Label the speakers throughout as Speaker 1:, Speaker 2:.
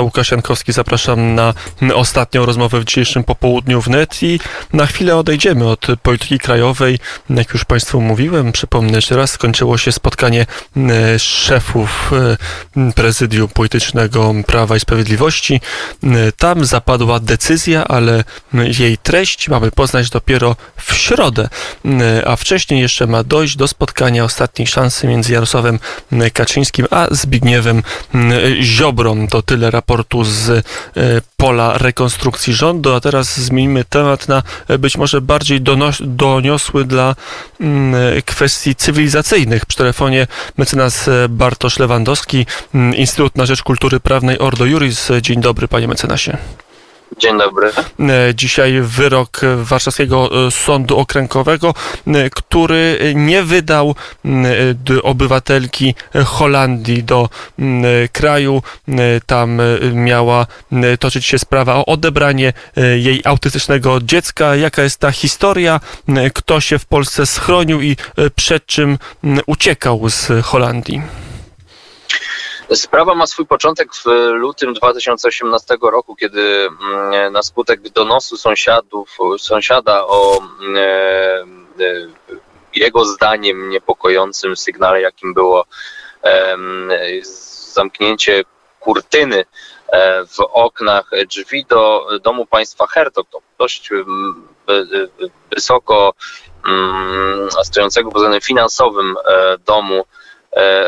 Speaker 1: Łukasz zapraszam na ostatnią rozmowę w dzisiejszym popołudniu wnet i na chwilę odejdziemy od polityki krajowej. Jak już Państwu mówiłem, przypomnę jeszcze raz, skończyło się spotkanie e, szefów e, prezydium politycznego Prawa i Sprawiedliwości. E, tam zapadła decyzja, ale jej treść mamy poznać dopiero w środę, a wcześniej jeszcze ma dojść do spotkania ostatniej szansy między Jarosławem Kaczyńskim a Zbigniewem Ziobrą. To tyle raportu z e, pola rekonstrukcji rządu, a teraz zmienimy temat na e, być może bardziej doniosły dla mm, e, kwestii cywilizacyjnych. Przy telefonie mecenas Bartosz Lewandowski, mm, Instytut na Rzecz Kultury Prawnej Ordo Juris. Dzień dobry, panie mecenasie.
Speaker 2: Dzień dobry.
Speaker 1: E, dzisiaj wyrok Warszawskiego e, Sądu Okręgowego, e, który nie wydał obywatelki Holandii do kraju. Tam miała toczyć się sprawa o odebranie jej autystycznego dziecka. Jaka jest ta historia? Kto się w Polsce schronił i przed czym uciekał z Holandii?
Speaker 2: Sprawa ma swój początek w lutym 2018 roku, kiedy mm, na skutek donosu sąsiadów, sąsiada o mm, e, e, jego zdaniem niepokojącym sygnale, jakim było zamknięcie kurtyny e, w oknach drzwi do domu państwa Hertog, to dość wysoko stojącego pod względem finansowym domu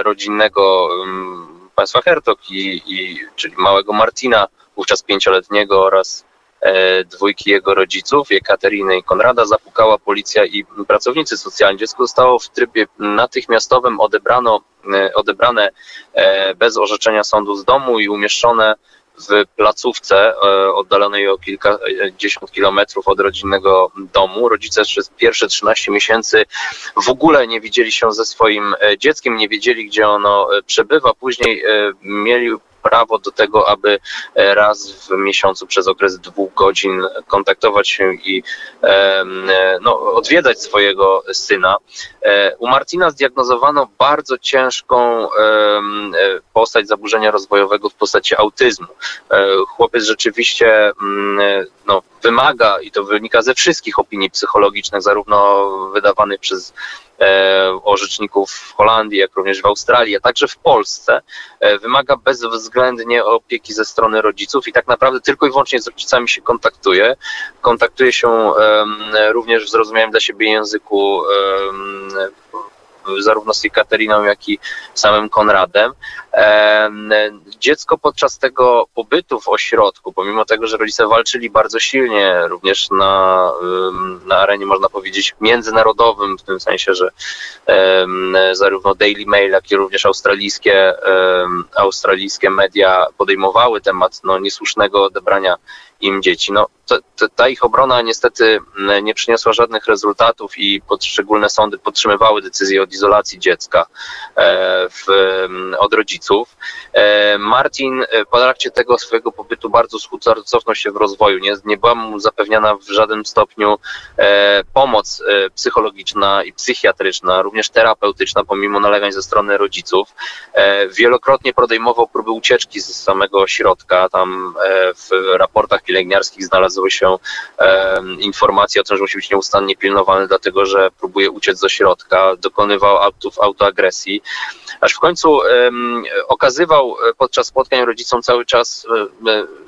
Speaker 2: rodzinnego państwa Hertog, i, i, czyli małego Martina, wówczas pięcioletniego oraz e, dwójki jego rodziców, Kateriny i Konrada, zapukała policja i pracownicy socjalni. Dziecko zostało w trybie natychmiastowym odebrano, e, odebrane e, bez orzeczenia sądu z domu i umieszczone w placówce e, oddalonej o kilkadziesiąt kilometrów od rodzinnego domu. Rodzice przez pierwsze 13 miesięcy w ogóle nie widzieli się ze swoim e, dzieckiem, nie wiedzieli, gdzie ono e, przebywa. Później mieli prawo do tego, aby e, raz w miesiącu przez okres dwóch godzin kontaktować się i e, no, odwiedzać swojego syna. E, u Martina zdiagnozowano bardzo ciężką postać zaburzenia rozwojowego w postaci autyzmu. Chłopiec rzeczywiście mm, no, wymaga, i to wynika ze wszystkich opinii psychologicznych, zarówno wydawanych przez orzeczników w Holandii, jak również w Australii, a także w Polsce, e, wymaga bezwzględnie opieki ze strony rodziców i tak naprawdę tylko i wyłącznie z rodzicami się kontaktuje. Kontaktuje się e, również w zrozumiałym dla siebie języku zarówno z Kateriną, jak i samym Konradem. Dziecko podczas tego pobytu w ośrodku, pomimo tego, że rodzice walczyli bardzo silnie, również na, na arenie, można powiedzieć, międzynarodowym, w tym sensie, że zarówno Daily Mail, jak i również australijskie, australijskie media podejmowały temat no, niesłusznego odebrania im dzieci. No, to, to, ta ich obrona niestety nie przyniosła żadnych rezultatów i poszczególne sądy podtrzymywały decyzję o izolacji dziecka e, w, od rodziców. E, Martin e, po trakcie tego swojego pobytu bardzo cofnął się w rozwoju. Nie, nie była mu zapewniana w żadnym stopniu pomoc psychologiczna i psychiatryczna, również terapeutyczna, pomimo nalegań ze strony rodziców. Wielokrotnie podejmował próby ucieczki z samego ośrodka. Tam w raportach pielęgniarskich znalazły się informacje o tym, że musi być nieustannie pilnowany, dlatego że próbuje uciec z ośrodka, dokonywał aktów autoagresji, aż w końcu okazywał podczas spotkań rodzicom cały czas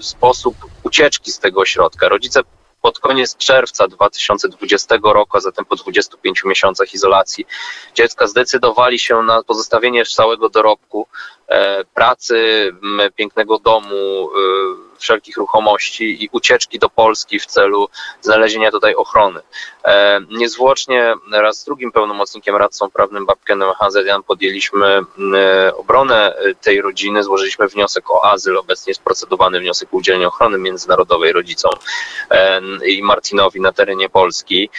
Speaker 2: sposób ucieczki z tego ośrodka. Rodzice pod koniec czerwca 2020 roku, a zatem po 25 miesiącach izolacji dziecka zdecydowali się na pozostawienie całego dorobku, e, pracy, pięknego domu, e, wszelkich ruchomości i ucieczki do Polski w celu znalezienia tutaj ochrony. E, niezwłocznie raz z drugim pełnomocnikiem, radcą prawnym Babkenem Hanzelian podjęliśmy e, obronę tej rodziny, złożyliśmy wniosek o azyl, obecnie jest procedowany wniosek o udzielenie ochrony międzynarodowej rodzicom e, i Martinowi na terenie Polski.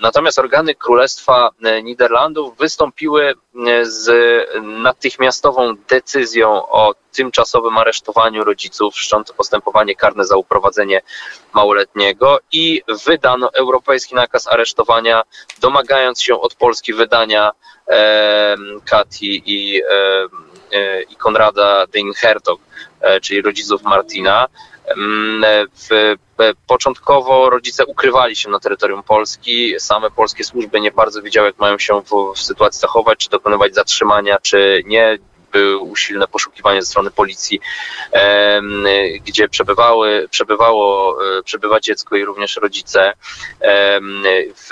Speaker 2: Natomiast organy Królestwa Niderlandów wystąpiły z natychmiastową decyzją o tymczasowym aresztowaniu rodziców, wszcząto postępowanie karne za uprowadzenie małoletniego i wydano europejski nakaz aresztowania, domagając się od Polski wydania e, Kati i, e, i Konrada Ding-Hertog. czyli rodziców Martina. W, początkowo rodzice ukrywali się na terytorium Polski. Same polskie służby nie bardzo wiedziały, jak mają się w, w sytuacji zachować, czy dokonywać zatrzymania, czy nie były usilne poszukiwanie ze strony policji, gdzie przebywały, przebywało, e, przebywa dziecko i również rodzice. W,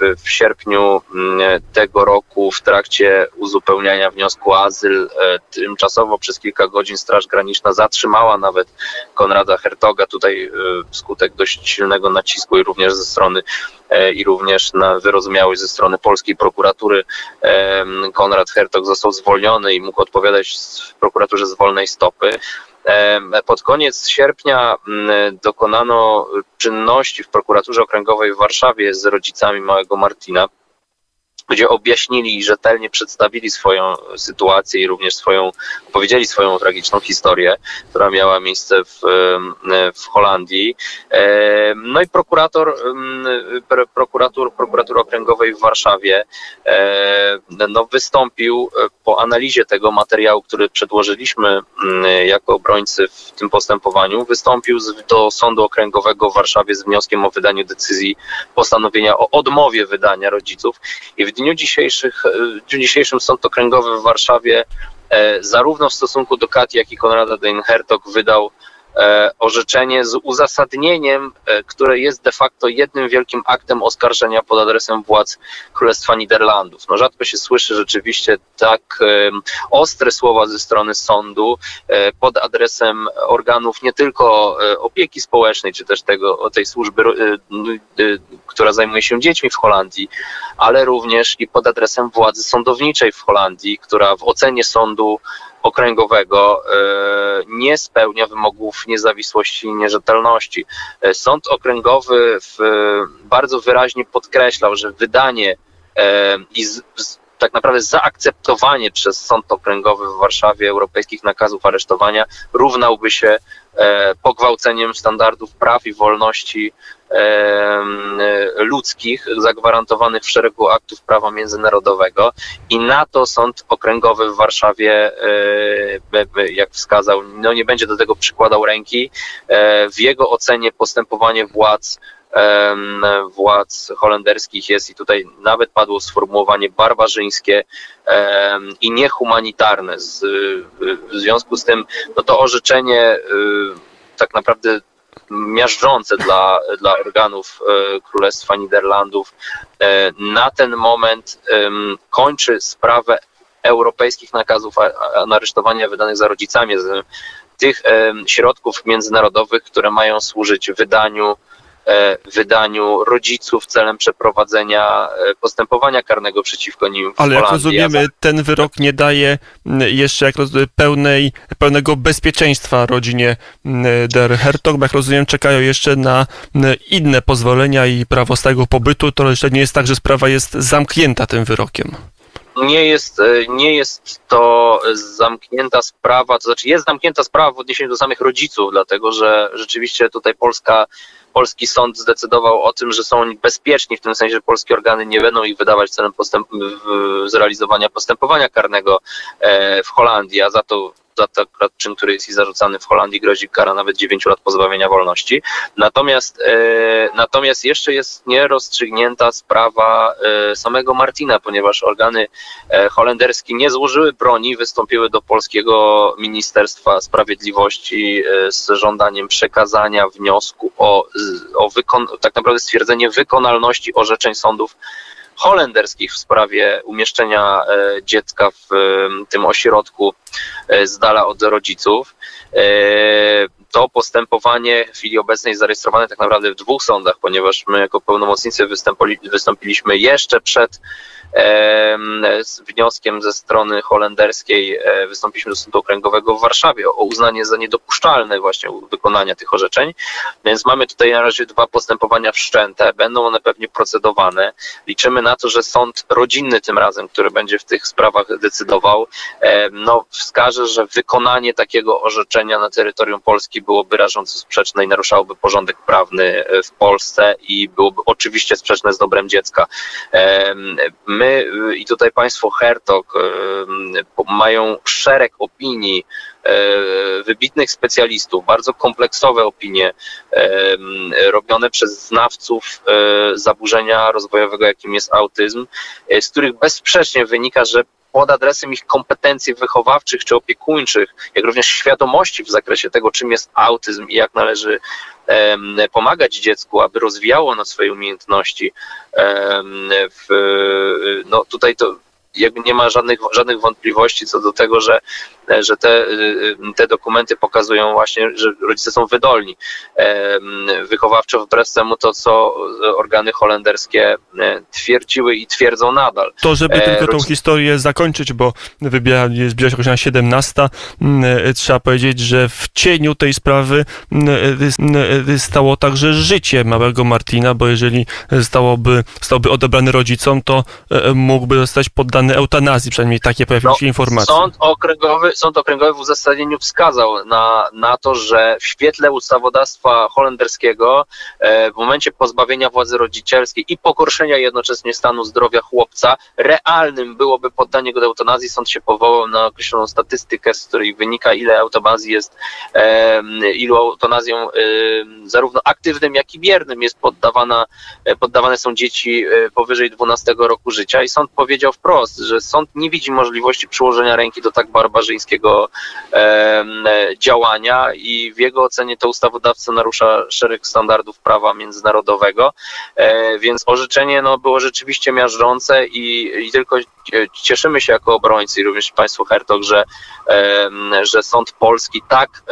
Speaker 2: w, w sierpniu mm, tego roku w trakcie uzupełniania wniosku o azyl e, tymczasowo przez kilka godzin Straż Graniczna zatrzymała nawet Konrada Hertoga. Tutaj e, wskutek dość silnego nacisku i również ze strony i również na wyrozumiałość ze strony polskiej prokuratury Konrad Hertog został zwolniony i mógł odpowiadać w prokuraturze z wolnej stopy. Pod koniec sierpnia dokonano czynności w prokuraturze okręgowej w Warszawie z rodzicami małego Martina gdzie objaśnili i rzetelnie przedstawili swoją sytuację i również swoją, opowiedzieli swoją tragiczną historię, która miała miejsce w, w Holandii. No i prokurator, prokurator, prokuratur okręgowej w Warszawie no, wystąpił po analizie tego materiału, który przedłożyliśmy jako obrońcy w tym postępowaniu, wystąpił do Sądu Okręgowego w Warszawie z wnioskiem o wydaniu decyzji postanowienia o odmowie wydania rodziców. I w dniu, dzisiejszych, w dniu dzisiejszym Sąd Okręgowy w Warszawie e, zarówno w stosunku do Kati, jak i Konrada Dein-Hertog wydał E, orzeczenie z uzasadnieniem, e, które jest de facto jednym wielkim aktem oskarżenia pod adresem władz Królestwa Niderlandów. No rzadko się słyszy rzeczywiście tak ostre słowa ze strony sądu e, pod adresem organów nie tylko opieki społecznej, czy też tego, tej służby, która zajmuje się dziećmi w Holandii, ale również i pod adresem władzy sądowniczej w Holandii, która w ocenie sądu okręgowego e, nie spełnia wymogów niezawisłości i nierzetelności. E, Sąd okręgowy w, bardzo wyraźnie podkreślał, że wydanie e, i z, tak naprawdę zaakceptowanie przez Sąd Okręgowy w Warszawie europejskich nakazów aresztowania równałby się e, pogwałceniem standardów praw i wolności e, ludzkich zagwarantowanych w szeregu aktów prawa międzynarodowego i na to Sąd Okręgowy w Warszawie, e, jak wskazał, no nie będzie do tego przykładał ręki. W jego ocenie postępowanie władz władz holenderskich jest i tutaj nawet padło sformułowanie barbarzyńskie i niehumanitarne. W związku z tym no to orzeczenie y, tak naprawdę miażdżące dla, dla organów e, Królestwa Niderlandów e, na ten moment kończy sprawę europejskich nakazów aresztowania wydanych za rodzicami tych środków międzynarodowych, które mają służyć wydaniu wydaniu rodziców celem przeprowadzenia e, postępowania karnego przeciwko nim w
Speaker 1: Ale
Speaker 2: jak
Speaker 1: rozumiemy, ten wyrok nie daje jeszcze jak rozumiem, pełnej, pełnego bezpieczeństwa rodzinie Der Hertog, bo jak rozumiem czekają jeszcze na inne pozwolenia i prawo stałego pobytu, to jeszcze nie jest tak, że sprawa jest zamknięta tym wyrokiem.
Speaker 2: Nie jest, e, nie jest to zamknięta sprawa, to znaczy jest zamknięta sprawa w odniesieniu do samych rodziców, dlatego że rzeczywiście tutaj Polska polski sąd zdecydował o tym, że są oni bezpieczni, w tym sensie, że polskie organy nie będą ich wydawać celem postęp, zrealizowania postępowania karnego e, w Holandii, a za to za ten czyn, który jest zarzucany w Holandii, grozi kara nawet 9 lat pozbawienia wolności. Natomiast, e, natomiast jeszcze jest nierozstrzygnięta sprawa e, samego Martina, ponieważ organy e, holenderskie nie złożyły broni, wystąpiły do polskiego Ministerstwa Sprawiedliwości z żądaniem przekazania wniosku o, o wykon- tak naprawdę stwierdzenie wykonalności orzeczeń sądów holenderskich w sprawie umieszczenia e, dziecka w tym ośrodku e, z dala od rodziców. E, to postępowanie w chwili obecnej zarejestrowane tak naprawdę w dwóch sądach, ponieważ my jako pełnomocnicy wystąpiliśmy jeszcze przed z wnioskiem ze strony holenderskiej e, wystąpiliśmy do Sądu Okręgowego w Warszawie o uznanie za niedopuszczalne właśnie wykonania tych orzeczeń. Więc mamy tutaj na razie dwa postępowania wszczęte. Będą one pewnie procedowane. Liczymy na to, że sąd rodzinny tym razem, który będzie w tych sprawach decydował, no, wskaże, że wykonanie takiego orzeczenia na terytorium Polski byłoby rażąco sprzeczne i naruszałoby porządek prawny e, w Polsce i byłoby oczywiście sprzeczne z dobrem dziecka. My my y, i tutaj państwo Hertog y, mają szereg opinii wybitnych specjalistów, bardzo kompleksowe opinie robione przez znawców zaburzenia rozwojowego, jakim jest autyzm, z których bezsprzecznie wynika, że pod adresem ich kompetencji wychowawczych czy opiekuńczych, jak również świadomości w zakresie tego, czym jest autyzm i jak należy pomagać dziecku, aby rozwijało na swoje umiejętności. No tutaj to jakby nie ma żadnych, żadnych wątpliwości co do tego, że, że te, te dokumenty pokazują właśnie, że rodzice są wydolni. Wychowawczo wbrew temu to, co organy holenderskie e, twierdziły i twierdzą nadal.
Speaker 1: To, żeby tylko tą historię zakończyć, bo wybija, zbliża się godzina 17, e, trzeba powiedzieć, że w cieniu tej sprawy e, stało także życie małego Martina, bo jeżeli zostałoby, zostałby odebrany rodzicom, to mógłby zostać poddany poddany eutanazji, przynajmniej takie pojawiły no, się informacje.
Speaker 2: Sąd okręgowy, sąd okręgowy w uzasadnieniu wskazał na, na to, że w świetle ustawodawstwa holenderskiego e, w momencie pozbawienia władzy rodzicielskiej i pogorszenia jednocześnie stanu zdrowia chłopca, realnym byłoby poddanie go do eutanazji. Sąd się powołał na określoną statystykę, z której wynika, ile eutanazji jest, ilu eutanazją e, zarówno aktywnym, jak i biernym jest poddawana, e, poddawane są dzieci powyżej 12 roku życia i sąd powiedział wprost, że sąd nie widzi możliwości przyłożenia ręki do tak barbarzyńskiego e, działania i w jego ocenie to ustawodawca narusza szereg standardów prawa międzynarodowego, e, więc orzeczenie no, było rzeczywiście miażdżące i, i tylko cieszymy się jako obrońcy i również Państwo Hertog, że, że sąd polski tak,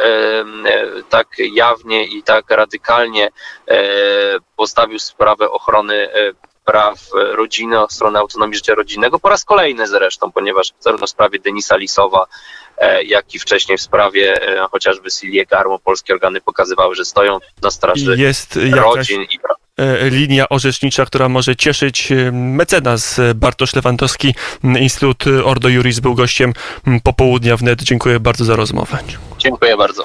Speaker 2: tak jawnie i tak radykalnie e, postawił sprawę ochrony e, praw rodziny, o stronę autonomii życia rodzinnego, po raz kolejny zresztą, ponieważ zarówno w sprawie Denisa Lisowa, jak i wcześniej w sprawie e, chociażby Silje Garmo, polskie organy pokazywały, że stoją na straży
Speaker 1: Jest
Speaker 2: rodzin i praw
Speaker 1: e, linia orzecznicza, która może cieszyć mecenas Bartosz Lewandowski. Instytut Ordo Juris był gościem popołudnia wnet. Dziękuję bardzo za rozmowę.
Speaker 2: Dziękuję bardzo.